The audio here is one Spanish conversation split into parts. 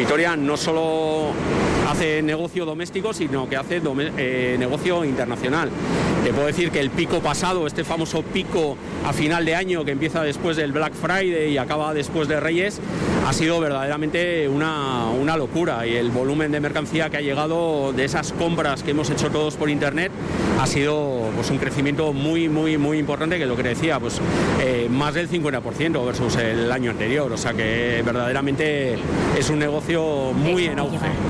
Vitoria no solo hace negocio doméstico, sino que hace eh, negocio internacional. Te puedo decir que el pico pasado, este famoso pico a final de año que empieza después del Black Friday y acaba después de Reyes, ha sido verdaderamente una, una locura y el volumen de mercancía que ha llegado de esas compras que hemos hecho todos por internet ha sido pues, un crecimiento muy, muy, muy importante, que lo que decía, pues eh, más del 50% versus el año anterior. O sea que verdaderamente es un negocio muy en auge.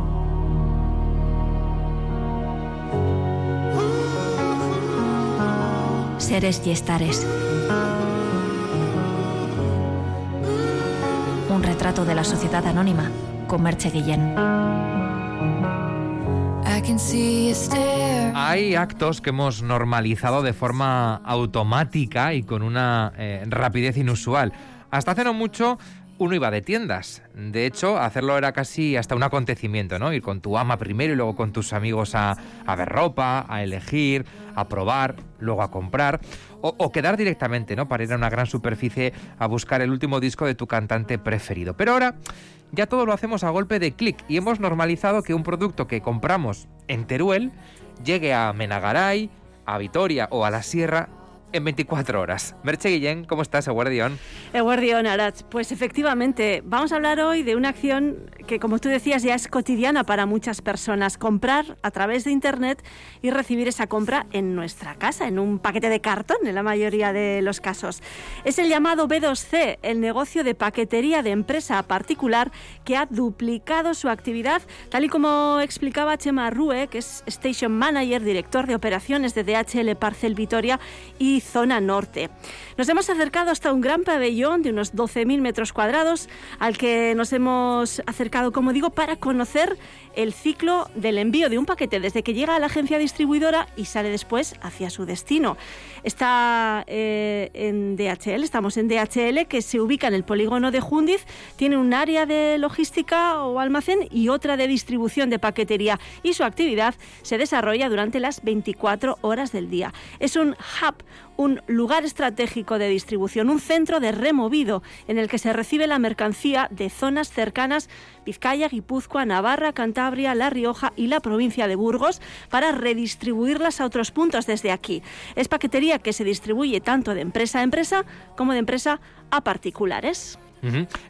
Seres y estares. Un retrato de la sociedad anónima con Merche Guillén. Hay actos que hemos normalizado de forma automática y con una eh, rapidez inusual. Hasta hace no mucho uno iba de tiendas. De hecho, hacerlo era casi hasta un acontecimiento, ¿no? Ir con tu ama primero y luego con tus amigos a, ver ropa, a elegir, a probar, luego a comprar. O, o, quedar directamente, ¿no? Para ir a una gran superficie a buscar el último disco de tu cantante preferido. Pero ahora ya todo lo hacemos a golpe de clic y hemos normalizado que un producto que compramos en Teruel llegue a Menagaray, a Vitoria o a la Sierra en 24 horas. Merche Guillén, ¿cómo estás, Eguardión? Eguardión, Arach. Pues efectivamente, vamos a hablar hoy de una acción que, como tú decías, ya es cotidiana para muchas personas. Comprar a través de Internet y recibir esa compra en nuestra casa, en un paquete de cartón, en la mayoría de los casos. Es el llamado B2C, el negocio de paquetería de empresa particular que ha duplicado su actividad, tal y como explicaba Chema Rue, que es Station Manager, director de operaciones de DHL Parcel Vitoria y zona norte. Nos hemos acercado hasta un gran pabellón de unos 12.000 metros cuadrados al que nos hemos acercado, como digo, para conocer el ciclo del envío de un paquete desde que llega a la agencia distribuidora y sale después hacia su destino. Está eh, en DHL, estamos en DHL que se ubica en el polígono de Jundiz, tiene un área de logística o almacén y otra de distribución de paquetería y su actividad se desarrolla durante las 24 horas del día. Es un hub, un lugar estratégico de distribución, un centro de removido en el que se recibe la mercancía de zonas cercanas Vizcaya, Guipúzcoa, Navarra, Cantabria, La Rioja y la provincia de Burgos para redistribuirlas a otros puntos desde aquí. Es paquetería que se distribuye tanto de empresa a empresa como de empresa a particulares.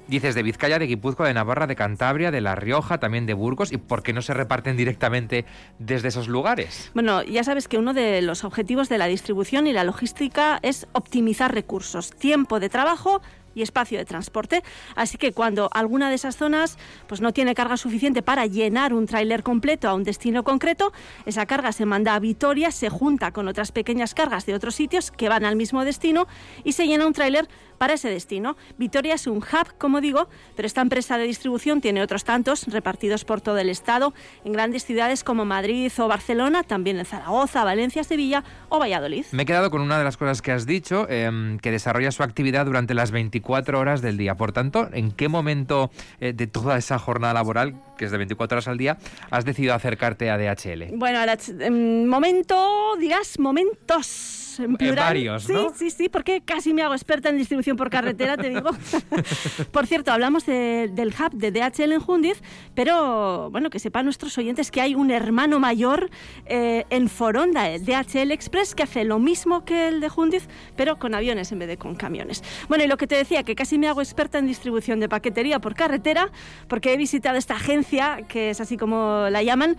Dices de Vizcaya, de Guipúzcoa, de Navarra, de Cantabria, de La Rioja, también de Burgos. ¿Y por qué no se reparten directamente desde esos lugares? Bueno, ya sabes que uno de los objetivos de la distribución y la logística es optimizar recursos, tiempo de trabajo, y espacio de transporte. Así que cuando alguna de esas zonas pues no tiene carga suficiente para llenar un tráiler completo a un destino concreto, esa carga se manda a Vitoria, se junta con otras pequeñas cargas de otros sitios que van al mismo destino y se llena un tráiler para ese destino. Vitoria es un hub, como digo, pero esta empresa de distribución tiene otros tantos repartidos por todo el estado, en grandes ciudades como Madrid o Barcelona, también en Zaragoza, Valencia, Sevilla o Valladolid. Me he quedado con una de las cosas que has dicho, em, que desarrolla su actividad durante las 24 horas del día. Por tanto, ¿en qué momento eh, de toda esa jornada laboral, que es de 24 horas al día, has decidido acercarte a DHL? Bueno, ahora, em, momento, dirás, momentos en plural. varios, Sí, sí, sí, porque casi me hago experta en distribución por carretera, te digo. por cierto, hablamos del hub de DHL en Jundiz, pero bueno, que sepan nuestros oyentes que hay un hermano mayor eh, en Foronda, el DHL Express, que hace lo mismo que el de Jundiz, pero con aviones en vez de con camiones. Bueno, y lo que te decía, que casi me hago experta en distribución de paquetería por carretera, porque he visitado esta agencia, que es así como la llaman,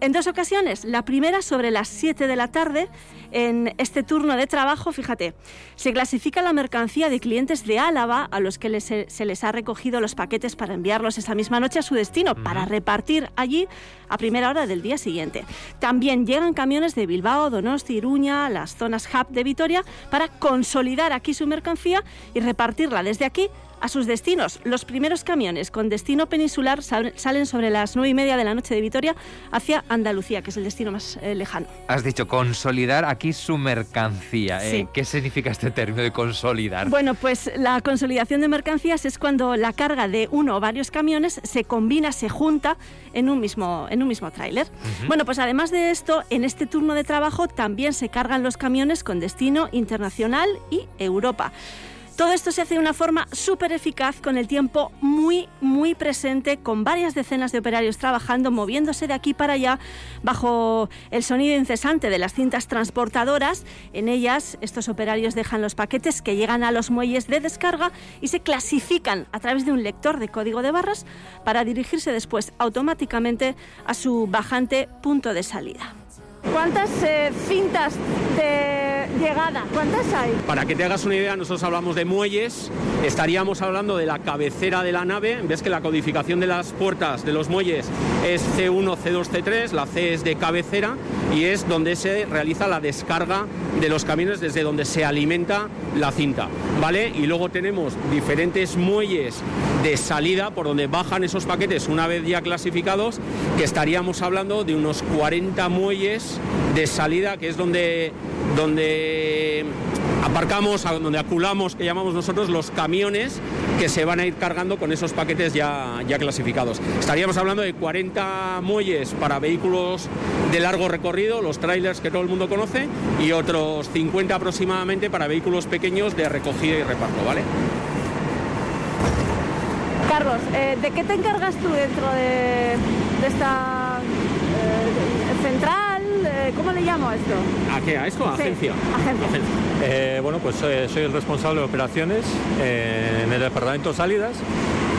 en dos ocasiones. La primera sobre las 7 de la tarde. En este turno de trabajo, fíjate, se clasifica la mercancía de clientes de Álava a los que les- se les ha recogido los paquetes para enviarlos esa misma noche a su destino, para repartir allí a primera hora del día siguiente. También llegan camiones de Bilbao, Donosti, Iruña, las zonas hub de Vitoria, para consolidar aquí su mercancía y repartirla desde aquí a sus destinos. Los primeros camiones con destino peninsular sal- salen sobre las nueve y media de la noche de Vitoria hacia Andalucía, que es el destino más eh, lejano. Has dicho consolidar aquí su mercancía. Sí. Eh, ¿Qué significa este término de consolidar? Bueno, pues la consolidación de mercancías es cuando la carga de uno o varios camiones se combina, se junta en un mismo, en un mismo tráiler. Bueno, pues además de esto, en este turno de trabajo también se cargan los camiones con destino internacional y Europa. Todo esto se hace de una forma súper eficaz, con el tiempo muy, muy presente, con varias decenas de operarios trabajando, moviéndose de aquí para allá, bajo el sonido incesante de las cintas transportadoras. En ellas, estos operarios dejan los paquetes que llegan a los muelles de descarga y se clasifican a través de un lector de código de barras para dirigirse después automáticamente a su bajante punto de salida. ¿Cuántas eh, cintas de llegada? ¿Cuántas hay? Para que te hagas una idea, nosotros hablamos de muelles, estaríamos hablando de la cabecera de la nave. Ves que la codificación de las puertas de los muelles es C1, C2, C3, la C es de cabecera y es donde se realiza la descarga de los camiones desde donde se alimenta la cinta, ¿vale? Y luego tenemos diferentes muelles de salida por donde bajan esos paquetes una vez ya clasificados, que estaríamos hablando de unos 40 muelles de salida, que es donde, donde aparcamos, donde aculamos, que llamamos nosotros, los camiones que se van a ir cargando con esos paquetes ya, ya clasificados. Estaríamos hablando de 40 muelles para vehículos de largo recorrido, los trailers que todo el mundo conoce, y otros 50 aproximadamente para vehículos pequeños de recogida y reparto, ¿vale? Carlos, eh, ¿de qué te encargas tú dentro de, de esta eh, central? Eh, ¿Cómo le llamo a esto? ¿A qué? ¿A esto? ¿A Sí, agencia? agencia. Eh, bueno, pues soy el responsable de operaciones en el departamento salidas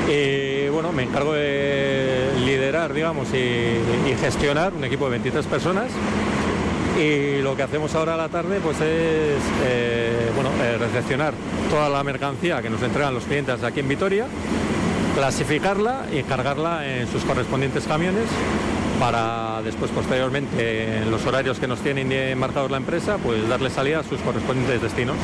y bueno, me encargo de liderar, digamos, y, y gestionar un equipo de 23 personas. Y lo que hacemos ahora a la tarde pues es eh, bueno, eh, recepcionar toda la mercancía que nos entregan los clientes aquí en Vitoria, clasificarla y cargarla en sus correspondientes camiones para después posteriormente en los horarios que nos tienen marcados la empresa pues darle salida a sus correspondientes destinos.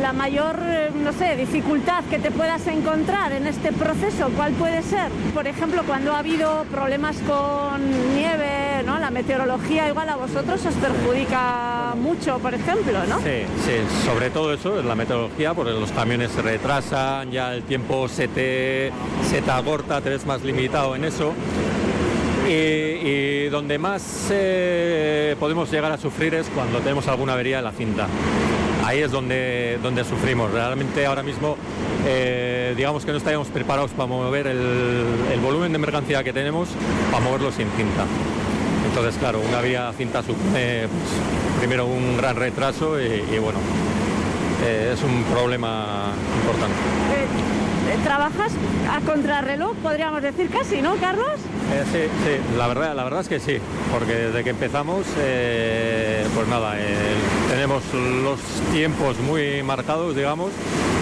La mayor, eh, no sé, dificultad que te puedas encontrar en este proceso, ¿cuál puede ser? Por ejemplo, cuando ha habido problemas con nieve, ¿no? La meteorología igual a vosotros os perjudica mucho, por ejemplo, ¿no? Sí, sí, sobre todo eso, es la meteorología, porque los camiones se retrasan, ya el tiempo se te, se te acorta, te ves más limitado en eso. Y, y donde más eh, podemos llegar a sufrir es cuando tenemos alguna avería en la cinta. Ahí es donde, donde sufrimos. Realmente ahora mismo eh, digamos que no estaríamos preparados para mover el, el volumen de mercancía que tenemos, para moverlo sin cinta. Entonces, claro, una vía cinta supone pues, primero un gran retraso y, y, bueno, eh, es un problema importante. Eh, ¿Trabajas a contrarreloj, podríamos decir casi, ¿no, Carlos? Sí, sí, la verdad, la verdad es que sí, porque desde que empezamos, eh, pues nada, eh, tenemos los tiempos muy marcados, digamos,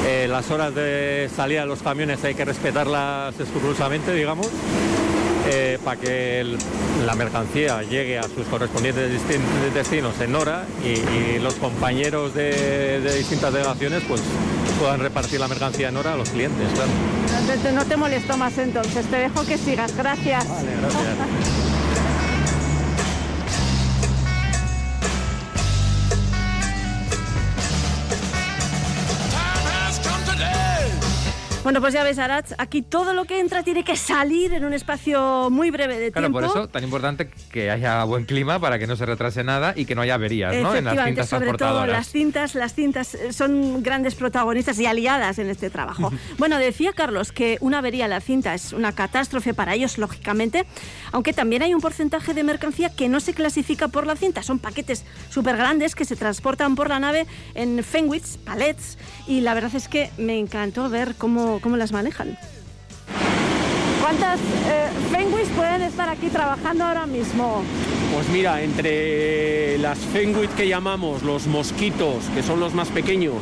eh, las horas de salida de los camiones hay que respetarlas escrupulosamente, digamos, eh, para que el- la mercancía llegue a sus correspondientes destinos en hora y, y los compañeros de, de distintas delegaciones pues puedan repartir la mercancía en hora a los clientes, claro. No te, no te molesto más entonces, te dejo que sigas, gracias. Vale, gracias. Bueno, pues ya ves, Arach, aquí todo lo que entra tiene que salir en un espacio muy breve de Claro, tiempo. por eso tan importante que haya buen clima para que no se retrase nada y que no haya averías, ¿no? En las cintas sobre todo las cintas, las cintas eh, son grandes protagonistas y aliadas en este trabajo. bueno, decía Carlos que una avería en la cinta es una catástrofe para ellos, lógicamente, aunque también hay un porcentaje de mercancía que no se clasifica por la cinta. Son paquetes súper grandes que se transportan por la nave en Fenwich, palets, y la verdad es que me encantó ver cómo, cómo las manejan. ¿Cuántas eh, Fenwis pueden estar aquí trabajando ahora mismo? Pues mira, entre las Fenwit que llamamos, los mosquitos, que son los más pequeños,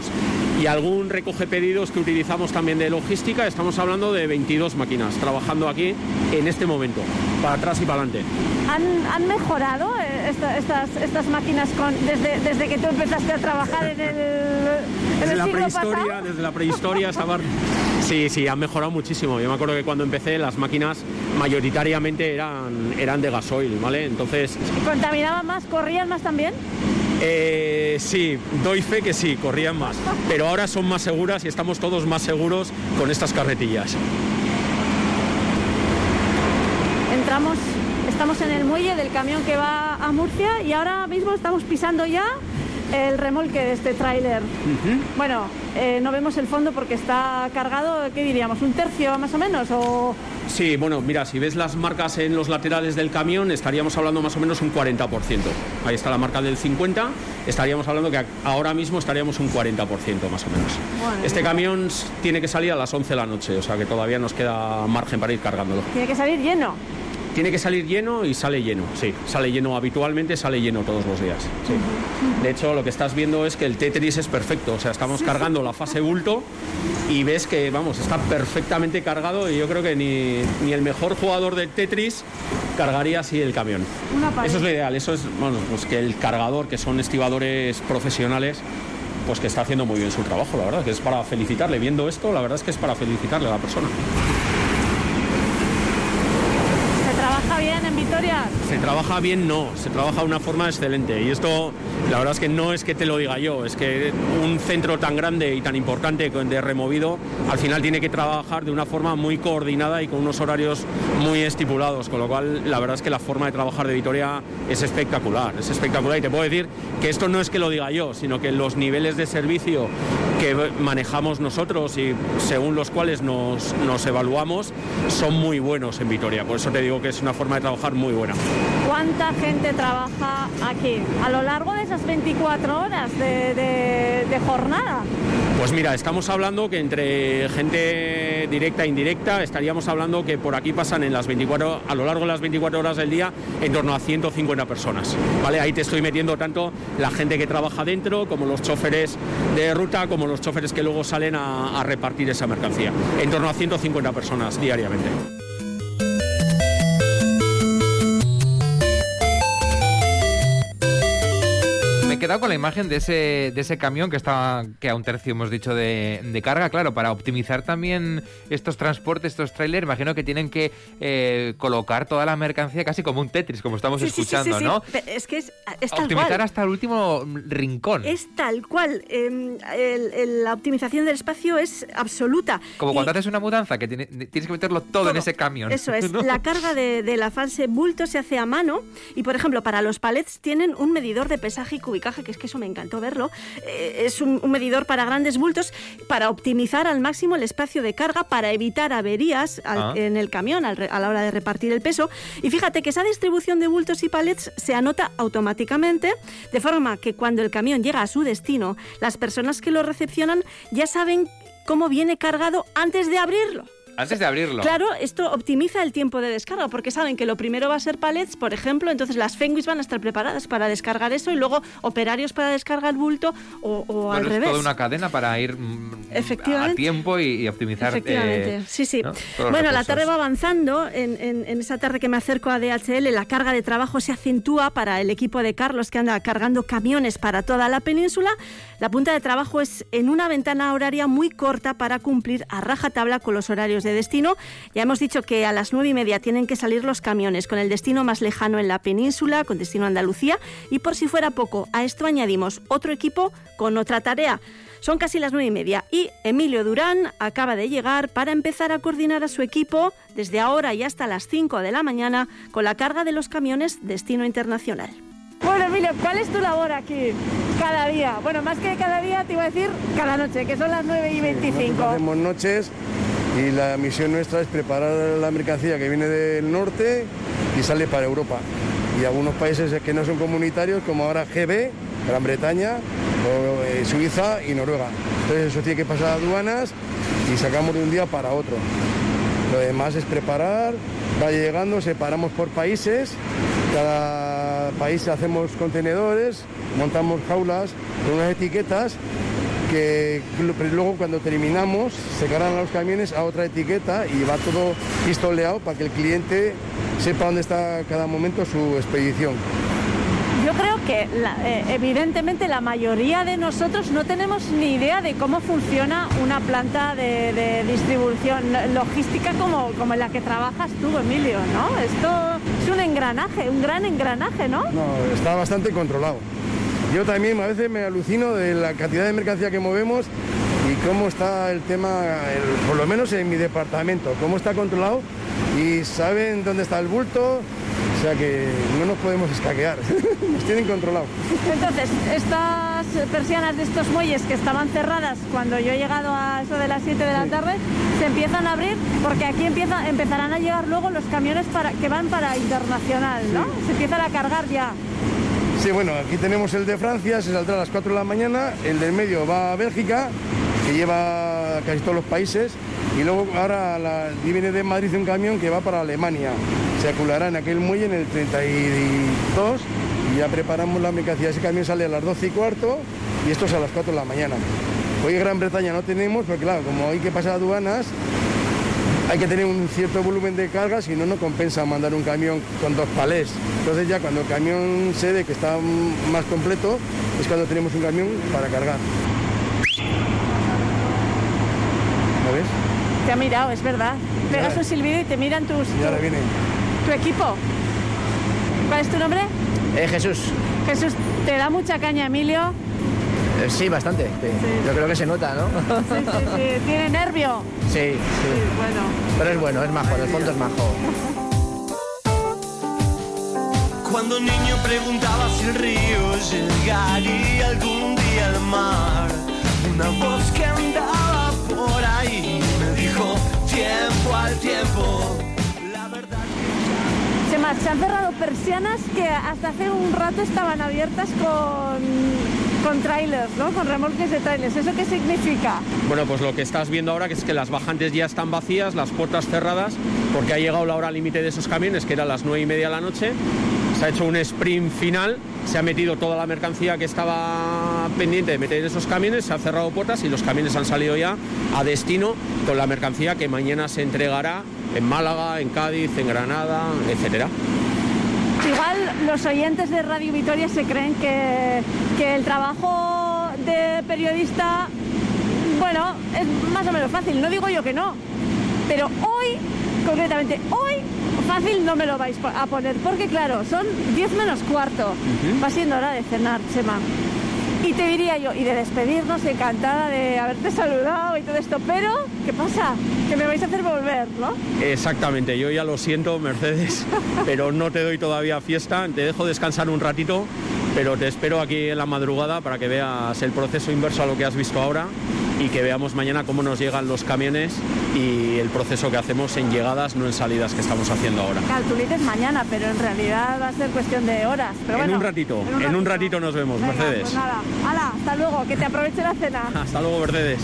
y algún recoge pedidos que utilizamos también de logística, estamos hablando de 22 máquinas trabajando aquí en este momento, para atrás y para adelante. ¿Han, han mejorado eh, esta- estas, estas máquinas con, desde, desde que tú empezaste a trabajar en el, en Desde el la prehistoria, pasado? desde la prehistoria, esa parte. Sí, sí, han mejorado muchísimo. Yo me acuerdo que cuando empecé las máquinas mayoritariamente eran, eran de gasoil, ¿vale? Entonces, ¿Contaminaban más? ¿Corrían más también? eh, sí, doy fe que sí, corrían más. Pero ahora son más seguras y estamos todos más seguros con estas carretillas. Entramos, estamos en el muelle del camión que va a Murcia y ahora mismo estamos pisando ya el remolque de este tráiler. Bueno, eh, no vemos el fondo porque está cargado, ¿qué diríamos? ¿Un tercio más o menos? O... Sí, bueno, mira, si ves las marcas en los laterales del camión, estaríamos hablando más o menos un 40%. Ahí está la marca del 50, estaríamos hablando que ahora mismo estaríamos un 40% más o menos. Bueno. Este camión tiene que salir a las 11 de la noche, o sea que todavía nos queda margen para ir cargándolo. Tiene que salir lleno. Tiene que salir lleno y sale lleno, sí. Sale lleno habitualmente, sale lleno todos los días. sí. De hecho, lo que estás viendo es que el Tetris es perfecto. O sea, estamos cargando la fase bulto y ves que, vamos, está perfectamente cargado y yo creo que ni, ni el mejor jugador del Tetris cargaría así el camión. Eso es lo ideal. Eso es, bueno, pues que el cargador, que son estibadores profesionales, pues que está haciendo muy bien su trabajo, la verdad, que es para felicitarle. Viendo esto, la verdad es que es para felicitarle a la persona. ¿Se trabaja bien en Vitoria? Se trabaja bien, no, se trabaja de una forma excelente. Y esto, la verdad es que no es que te lo diga yo, es que un centro tan grande y tan importante de removido, al final tiene que trabajar de una forma muy coordinada y con unos horarios muy estipulados. Con lo cual, la verdad es que la forma de trabajar de Vitoria es espectacular, es espectacular. Y te puedo decir que esto no es que lo diga yo, sino que los niveles de servicio que manejamos nosotros y según los cuales nos, nos evaluamos son muy buenos en Vitoria. Por eso te digo que es una forma de trabajar muy buena. ¿Cuánta gente trabaja aquí a lo largo de esas 24 horas de, de- de jornada? Pues mira, estamos hablando que entre gente directa e indirecta estaríamos hablando que por aquí pasan en las 24 a lo largo de las 24 horas del día en torno a 150 personas. ¿Vale? Ahí te estoy metiendo tanto la gente que trabaja dentro como los choferes de ruta como los choferes que luego salen a, a repartir esa mercancía. En torno a 150 personas diariamente. Quedado con la imagen de ese, de ese camión que estaba, que a un tercio hemos dicho de, de carga, claro, para optimizar también estos transportes, estos trailers, imagino que tienen que eh, colocar toda la mercancía casi como un Tetris, como estamos Sí, escuchando, sí, sí. ¿no? Es que es, es tal Optimizar cual. hasta el último rincón. Es tal cual. eh, el- el- la optimización del espacio es absoluta. Como Y- cuando haces una mudanza, que tiene- tienes que meterlo todo, en ese camión. Eso es, ¿no? la carga de, de la fase bulto se hace a mano y, por ejemplo, para los palets tienen un medidor de pesaje y cubicaje, que es que eso me encantó verlo. Eh, es un, un medidor para grandes bultos para optimizar al máximo el espacio de carga, para evitar averías al- Ah. en el camión al a la hora de repartir el peso. Y fíjate que esa distribución de bultos y palets se anota automáticamente, de forma que cuando el camión llega a su destino, las personas que lo recepcionan ya saben cómo viene cargado antes de abrirlo. Antes de abrirlo. Claro, esto optimiza el tiempo de descarga porque saben que lo primero va a ser palets, por ejemplo, entonces las Fenguis van a estar preparadas para descargar eso y luego operarios para descargar el bulto o, o al Bueno, es revés. toda una cadena para ir mm, a Efectivamente. tiempo y, y optimizar. Efectivamente, eh, sí, sí. ¿no? Bueno, la tarde va avanzando. En, en- en esa tarde que me acerco a DHL, la carga de trabajo se acentúa para el equipo de Carlos que anda cargando camiones para toda la península. La punta de trabajo es en una ventana horaria muy corta para cumplir a rajatabla con los horarios de destino. Ya hemos dicho que a las nueve y media tienen que salir los camiones con el destino más lejano en la península, con destino a Andalucía. Y por si fuera poco, a esto añadimos otro equipo con otra tarea. Son casi las nueve y media y Emilio Durán acaba de llegar para empezar a coordinar a su equipo desde ahora y hasta las 5 de la mañana con la carga de los camiones Destino Internacional. Bueno, Emilio, ¿cuál es tu labor aquí cada día? Bueno, más que cada día, te iba a decir cada noche, que son las 9 y 25. Hacemos noches y la misión nuestra es preparar la mercancía que viene del norte y sale para Europa. Y algunos países que no son comunitarios, como ahora GB, Gran Bretaña, eh, Suiza y Noruega. Entonces eso tiene que pasar a aduanas y sacamos de un día para otro. Lo demás es preparar, va llegando, separamos por países, cada país hacemos contenedores, montamos jaulas con unas etiquetas que luego cuando terminamos se cargan los camiones a otra etiqueta y va todo pistoleado para que el cliente sepa dónde está cada momento su expedición. Yo creo que eh, evidentemente la mayoría de nosotros no tenemos ni idea de cómo funciona una planta de, distribución logística como, como en la que trabajas tú, Emilio, ¿no? Esto es un engranaje, un gran engranaje, ¿no? No, está bastante controlado. Yo también a veces me alucino de la cantidad de mercancía que movemos y cómo está el tema, por lo menos en mi departamento, cómo está controlado y saben dónde está el bulto, o sea que no nos podemos escaquear, nos tienen controlado. Entonces, estas persianas de estos muelles que estaban cerradas cuando yo he llegado a eso de las 7 de la tarde, se empiezan a abrir porque aquí empieza, empezarán a llegar luego los camiones para, que van para internacional, ¿no? Se empiezan a cargar ya. Sí, bueno, aquí tenemos el de Francia, se saldrá a las 4 de la mañana, el del medio va a Bélgica, que lleva casi todos los países, y luego ahora la, viene de Madrid un camión que va para Alemania. Se aculará en aquel muelle en el 32 y ya preparamos la mercancía. Ese camión sale a las 12 y cuarto y esto es a las 4 de la mañana. Hoy en Gran Bretaña no tenemos, porque claro, como hay que pasar aduanas, hay que tener un cierto volumen de carga, si no, no compensa mandar un camión con dos palés. Entonces ya cuando el camión se que está más completo, es cuando tenemos un camión para cargar. ¿Lo ves? Te ha mirado, es verdad. Pegas un silbido y te miran tus... Y ahora viene. ¿Tu equipo? ¿Cuál es tu nombre? Eh, Jesús. Jesús, ¿te da mucha caña, Emilio? Eh, sí, bastante. Yo creo que se nota, ¿no? Sí, sí, sí. ¿Tiene nervio? Sí, sí. bueno. Pero es bueno, es majo, en el fondo es majo. Cuando niño preguntaba si el río llegaría algún día al mar. Una voz que tiempo al tiempo. La verdad se, se han cerrado persianas que hasta hace un rato estaban abiertas con con trailers, ¿no? Con remolques de trailers. ¿Eso qué significa? Bueno, pues lo que estás viendo ahora que es que las bajantes ya están vacías, las puertas cerradas, porque ha llegado la hora límite de esos camiones, que era las nueve y media de la noche. Se ha hecho un sprint final, se ha metido toda la mercancía que estaba pendiente de meter en esos camiones, se ha cerrado puertas y los camiones han salido ya a destino con la mercancía que mañana se entregará en Málaga, en Cádiz, en Granada, etcétera. Igual los oyentes de Radio Vitoria se creen que, que el trabajo de periodista, bueno, es más o menos fácil. No digo yo que no, pero hoy, concretamente hoy, fácil no me lo vais a poner, porque claro, son 10 menos cuarto. Va siendo hora de cenar, Chema. Y te diría yo, y de despedirnos, encantada de haberte saludado y todo esto, pero ¿qué pasa? Que me vais a hacer volver, ¿no? Exactamente, yo ya lo siento, Mercedes, pero no te doy todavía fiesta, te dejo descansar un ratito, pero te espero aquí en la madrugada para que veas el proceso inverso a lo que has visto ahora y que veamos mañana cómo nos llegan los camiones y el proceso que hacemos en llegadas, no en salidas que estamos haciendo ahora. Claro, tú dices mañana, pero en realidad va a ser cuestión de horas. Pero en, un ratito, en un ratito, nos vemos, Mercedes. Pues nada, hala, hasta luego, que te aproveche la cena. hasta luego, Mercedes.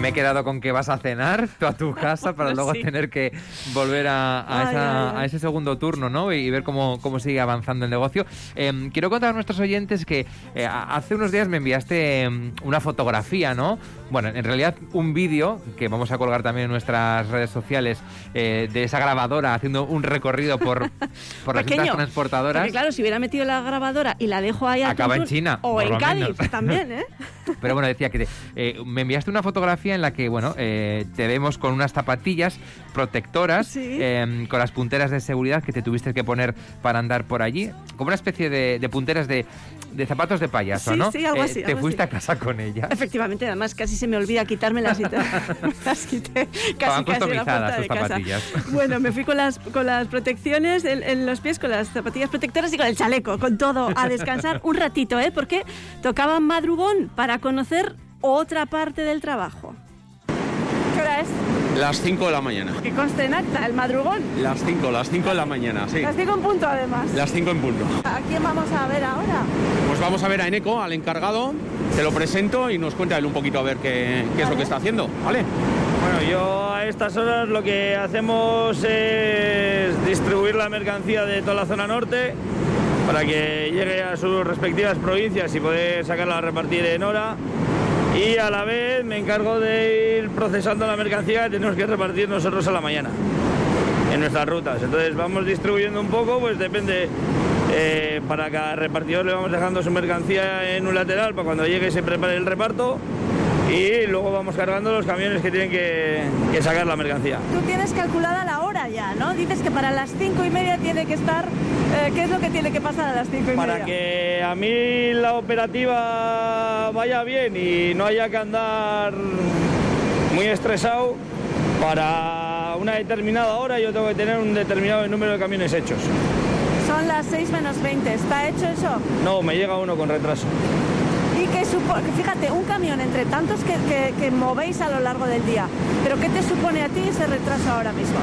Me he quedado con que vas a cenar tú a tu casa para luego tener que volver a, ese segundo turno ¿no? y, ver cómo, cómo, sigue avanzando el negocio. Em, quiero contar a nuestros oyentes que eh, hace unos días me enviaste em, una fotografía, ¿no? Bueno, en realidad un vídeo que vamos a colgar también en nuestras redes sociales eh, de esa grabadora haciendo un recorrido por, por las transportadoras. Porque claro, si hubiera metido la grabadora y la dejo ahí... Acaba en China. O en Cádiz también, ¿eh? Pero bueno, decía que eh, me enviaste una fotografía en la que, bueno, eh, te vemos con unas zapatillas protectoras, em, con las punteras de seguridad que te tuviste que poner para andar por allí, como una especie de, punteras de, zapatos de payaso, ¿no? Sí, algo así. te fuiste a casa con ellas. Efectivamente, además casi se me olvida quitármelas y las quité casi, casi en la puerta de zapatillas. Bueno, me fui con las, con las protecciones en, en, los pies, con las zapatillas protectoras y con el chaleco, con todo, a descansar un ratito, ¿eh? Porque tocaba madrugón para conocer otra parte del trabajo. ¿Qué hora es? Las 5 de la mañana. Que conste en acta, el madrugón. Las 5, las 5 de la mañana, sí. Las cinco en punto, además. Las 5 en punto. ¿A quién vamos a ver ahora? Pues vamos a ver a Eneco, al encargado, te lo presento y nos cuenta él un poquito a ver qué, qué es lo que está haciendo, ¿vale? Bueno, yo a estas horas lo que hacemos es distribuir la mercancía de toda la zona norte para que llegue a sus respectivas provincias y poder sacarla a repartir en hora. Y a la vez me encargo de ir procesando la mercancía que tenemos que repartir nosotros a la mañana en nuestras rutas. Entonces vamos distribuyendo un poco, pues depende. eh, para cada repartidor le vamos dejando su mercancía en un lateral para cuando llegue se prepare el reparto y luego vamos cargando los camiones que tienen que, que sacar la mercancía. Tú tienes calculada la hora ya, ¿no? Dices que para las cinco y media tiene que estar... eh, ¿Qué es lo que tiene que pasar a las cinco y Para media? que a mí la operativa vaya bien y no haya que andar muy estresado, para una determinada hora yo tengo que tener un determinado número de camiones hechos. Son las 6 menos 20. ¿Está hecho eso? No, me llega uno con retraso. Fíjate, un camión entre tantos que, que- movéis a lo largo del día. ¿Pero qué te supone a ti ese retraso ahora mismo?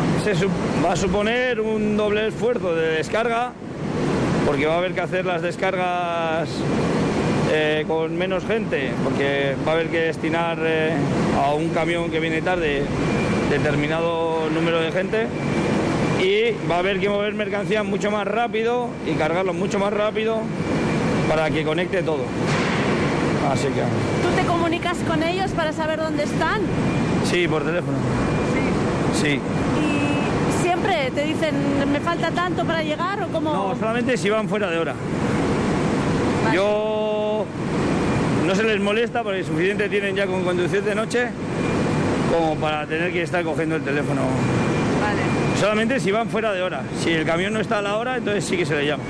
Va a suponer un doble esfuerzo de descarga, porque va a haber que hacer las descargas eh, con menos gente, porque va a haber que destinar eh, a un camión que viene tarde determinado número de gente y va a haber que mover mercancía mucho más rápido y cargarlo mucho más rápido para que conecte todo. Así que ¿Tú te comunicas con ellos para saber dónde están? sí, por teléfono. Sí. ¿Y siempre te dicen, me falta tanto para llegar o cómo? No, solamente si van fuera de hora. Yo no se les molesta porque suficiente tienen ya con conducción de noche como para tener que estar cogiendo el teléfono. Vale. Solamente si van fuera de hora. Si el camión no está a la hora, entonces sí que se le llama.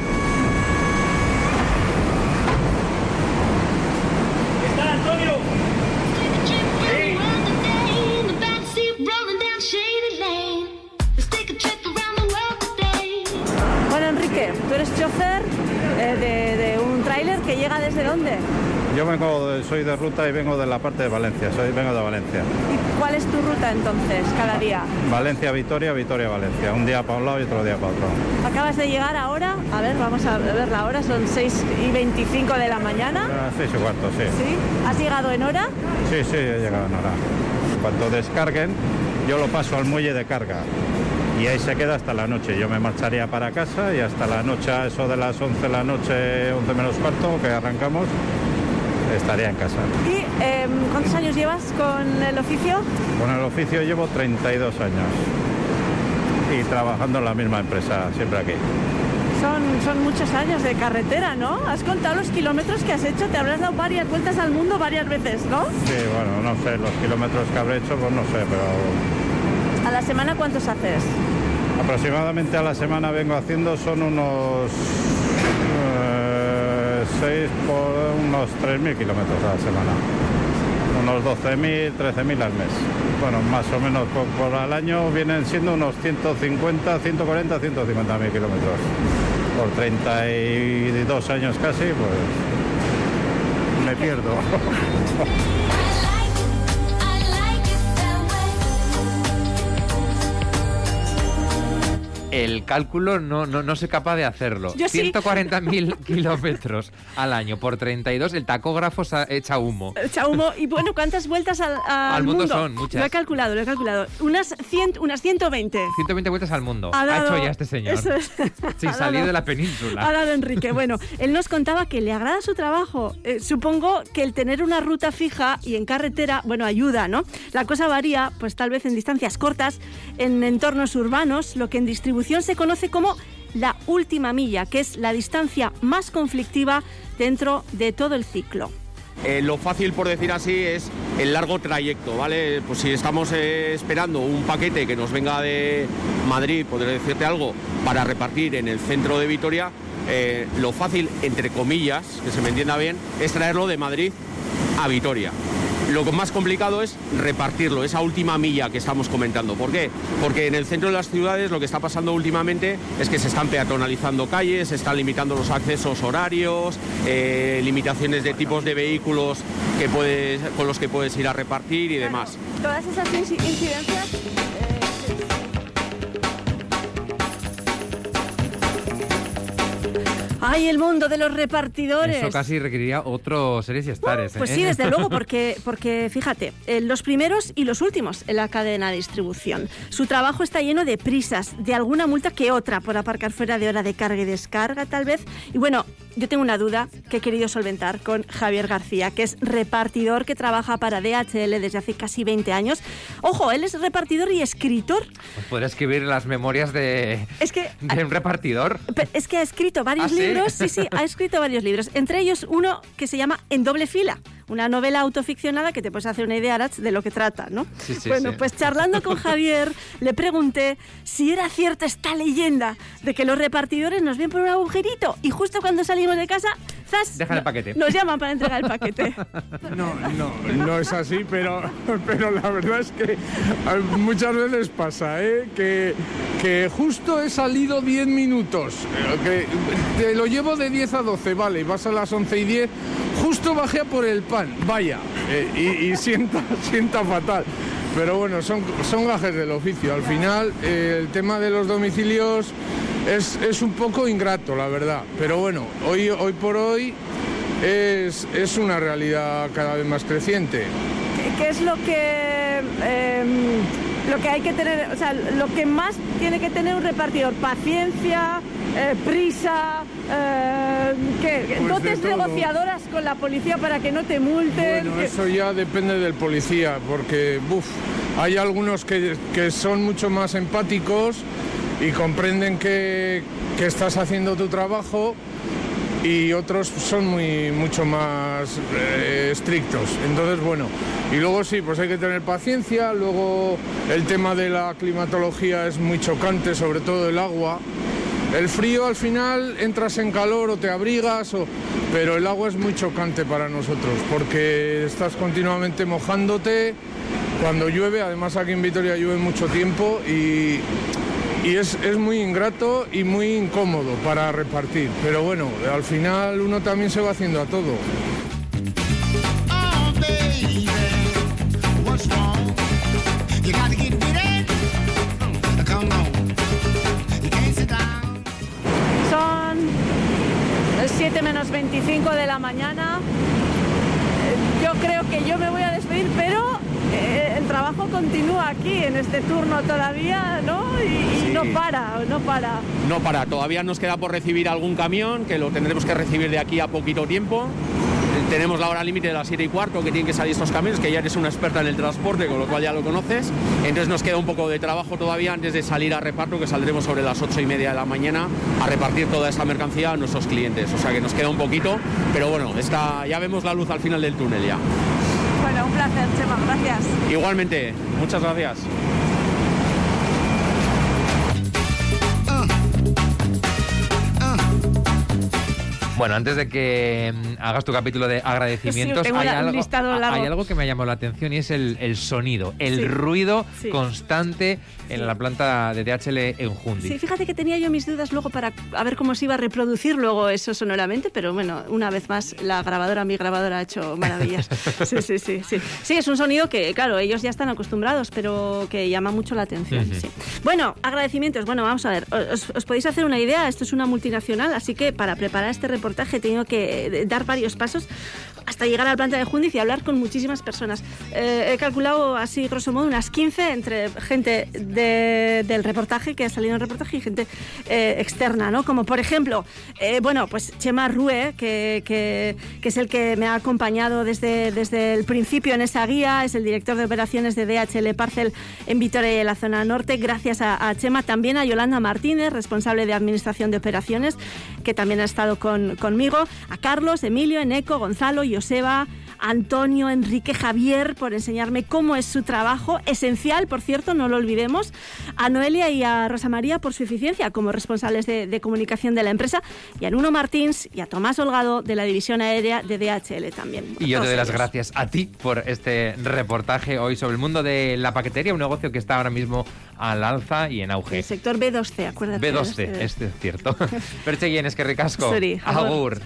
Yo vengo de- soy de ruta y vengo de la parte de Valencia, soy, vengo de Valencia. ¿Y cuál es tu ruta entonces, cada día? Valencia, Vitoria, Vitoria, Valencia. Un día para un lado y otro día para otro. Acabas de llegar ahora, a ver, vamos a ver la hora, son 6 y 25 de la mañana. A las seis y cuarto, sí. ¿Sí? ¿Has llegado en hora? Sí, sí, he llegado en hora. Cuando descarguen, yo lo paso al muelle de carga. Y ahí se queda hasta la noche. Yo me marcharía para casa y hasta la noche, a eso de las 11 de la noche, 11 menos cuarto, que arrancamos, estaría en casa. ¿Y em, cuántos años llevas con el oficio? Con el oficio llevo 32 años. Y trabajando en la misma empresa, siempre aquí. Son, son muchos años de carretera, ¿no? Has contado los kilómetros que has hecho, te habrás dado varias vueltas al mundo varias veces, ¿no? Sí, bueno, no sé, los kilómetros que habré hecho, pues no sé, pero ¿A la semana cuántos haces? aproximadamente a la semana vengo haciendo son unos 6 por unos 3.000 kilómetros a la semana. Unos 12.000, 13.000 al mes. Bueno, más o menos por, por al año vienen siendo unos 150, 140, 150 mil kilómetros. Por 32 años casi, pues me pierdo. El cálculo no, no, no soy capaz de hacerlo. Yo sí. 140.000 kilómetros al año por 32, el tacógrafo echa humo. Echa humo. Y bueno, ¿cuántas vueltas al, al Al mundo son muchas. Lo he calculado, lo he calculado. Unas, 100, unas 120. 120 vueltas al mundo. Ha Ha, dado- hecho ya este señor. Eso es. Sin Ha salir dado- de la Ha península. dado Enrique. Bueno, él nos contaba que le agrada su trabajo. Eh, supongo que el tener una ruta fija y en carretera, bueno, ayuda, ¿no? La cosa varía, pues tal vez en distancias cortas, en entornos urbanos, lo que en distribución se conoce como la última milla, que es la distancia más conflictiva dentro de todo el ciclo. Eh, lo fácil, por decir así, es el largo trayecto, ¿vale? Pues si estamos eh, esperando un paquete que nos venga de Madrid, podré decirte algo, para repartir en el centro de Vitoria, eh, lo fácil, entre comillas, que se me entienda bien, es traerlo de Madrid a Vitoria. Lo más complicado es repartirlo, esa última milla que estamos comentando. ¿Por qué? Porque en el centro de las ciudades lo que está pasando últimamente es que se están peatonalizando calles, se están limitando los accesos horarios, eh, limitaciones de tipos de vehículos que puedes, con los que puedes ir a repartir y demás. Todas esas inci- incidencias. ¡Ay, el mundo de los repartidores! Eso casi requeriría otro series y estares. Pues ¿eh? sí, desde luego, porque, porque fíjate, eh, los primeros y los últimos en la cadena de distribución. Su trabajo está lleno de prisas, de alguna multa que otra por aparcar fuera de hora de carga y descarga, tal vez. Y bueno, yo tengo una duda que he querido solventar con Javier García, que es repartidor que trabaja para DHL desde hace casi 20 años. Ojo, él es repartidor y escritor. Pues podría escribir las memorias de, Es que de un repartidor. Es que ha escrito varios ¿Ah, sí? libros, sí, sí, ha escrito varios libros. Entre ellos uno que se llama En doble fila, una novela autoficcionada que te puedes hacer una idea, Arach, de lo que trata, ¿no? Sí, sí, bueno, sí. pues charlando con Javier, le pregunté si era cierta esta leyenda de que los repartidores nos ven por un agujerito y justo cuando salimos de casa, ¡zas! Dejan el paquete. Nos llaman para entregar el paquete. No, no, no es así, pero, pero la verdad es que eh, muchas veces pasa, ¿eh? que, que justo he salido 10 minutos, eh, que te lo llevo de 10 a 12, vale, y vas a las 11 y 10, justo bajé a por el pan, vaya, eh, y, y sienta, sienta fatal. Pero bueno, son, son gajes del oficio. Al final, eh, el tema de los domicilios es, es un poco ingrato, la verdad. Pero bueno, hoy, hoy por hoy es, es una realidad cada vez más creciente. ¿Qué- ¿Qué es lo que em, lo que hay que tener, o sea, lo que más tiene que tener un repartidor? Paciencia, eh, prisa, eh. Pues de dotes todo. negociadoras con la policía para que no te multen. Bueno, que- eso ya depende del policía, porque buf, hay algunos que, que son mucho más empáticos y comprenden que, que estás haciendo tu trabajo y otros son muy mucho más eh, estrictos. Entonces, bueno, y luego sí, pues hay que tener paciencia, luego el tema de la climatología es muy chocante, sobre todo el agua. El frío al final entras en calor o te abrigas, o- pero el agua es muy chocante para nosotros porque estás continuamente mojándote cuando llueve, además aquí en Vitoria llueve mucho tiempo y, y es, es muy ingrato y muy incómodo para repartir. Pero bueno, al final uno también se va haciendo a todo. Oh, down. Son 7 menos 25 de la mañana. Eh, Yo creo que yo me voy a despedir, pero eh, el trabajo continúa aquí en este turno todavía, ¿no? Y, no para, no para. No para, todavía nos queda por recibir algún camión, que lo tendremos que recibir de aquí a poquito tiempo. Eh, Tenemos la hora límite de las 7 y cuarto que tienen que salir estos camiones, que ya eres una experta en el transporte, con lo cual ya lo conoces. Entonces nos queda un poco de trabajo todavía antes de salir a reparto, que saldremos sobre las 8 y media de la mañana a repartir toda esta mercancía a nuestros clientes. O sea que nos queda un poquito, pero bueno, está, ya vemos la luz al final del túnel ya. Bueno, un placer, Chema, gracias. Igualmente, muchas gracias. Bueno, antes de que mm, hagas tu capítulo de agradecimientos, Sí, hay, algo, hay algo que me ha llamado la atención y es el, el sonido, el Sí. ruido Sí. constante en la planta de DHL en Jundi. Sí, fíjate que tenía yo mis dudas luego para a ver cómo se iba a reproducir luego eso sonoramente, pero bueno, una vez más la grabadora, mi grabadora ha hecho maravillas. Sí, sí, sí, sí. Sí, es un sonido que, claro, ellos ya están acostumbrados, pero que llama mucho la atención. Ujú. sí. Bueno, agradecimientos. Bueno, vamos a ver, os, os podéis hacer una idea, esto es una multinacional, así que para preparar este reportaje he tenido que eh, dar varios pasos hasta llegar a la planta de Jundiz y hablar con muchísimas personas. Eh, he calculado así, grosso modo, unas 15 entre gente de- del reportaje, que ha salido en el reportaje, y gente eh, externa, ¿no? Como por ejemplo, eh, bueno, pues Chema Rue, que, que- que es el que me ha acompañado desde, desde el principio en esa guía, es el director de operaciones de DHL Parcel en Vitoria y en la zona norte. Gracias a, a Chema, también a Yolanda Martínez, responsable de administración de operaciones, que también ha estado con- conmigo, a Carlos, Emilio, Eneco, Gonzalo, Joseba, Antonio, Enrique, Javier por enseñarme cómo es su trabajo, esencial, por cierto, no lo olvidemos, a Noelia y a Rosa María por su eficiencia como responsables de, de comunicación de la empresa, y a Nuno Martins y a Tomás Holgado de la división aérea de DHL también. Y yo te doy las gracias a ti por este reportaje hoy sobre el mundo de la paquetería, un negocio que está ahora mismo al alza y en auge. El sector B2C, acuérdate. B2C, este. es cierto. Perche es que ricasco. Agur.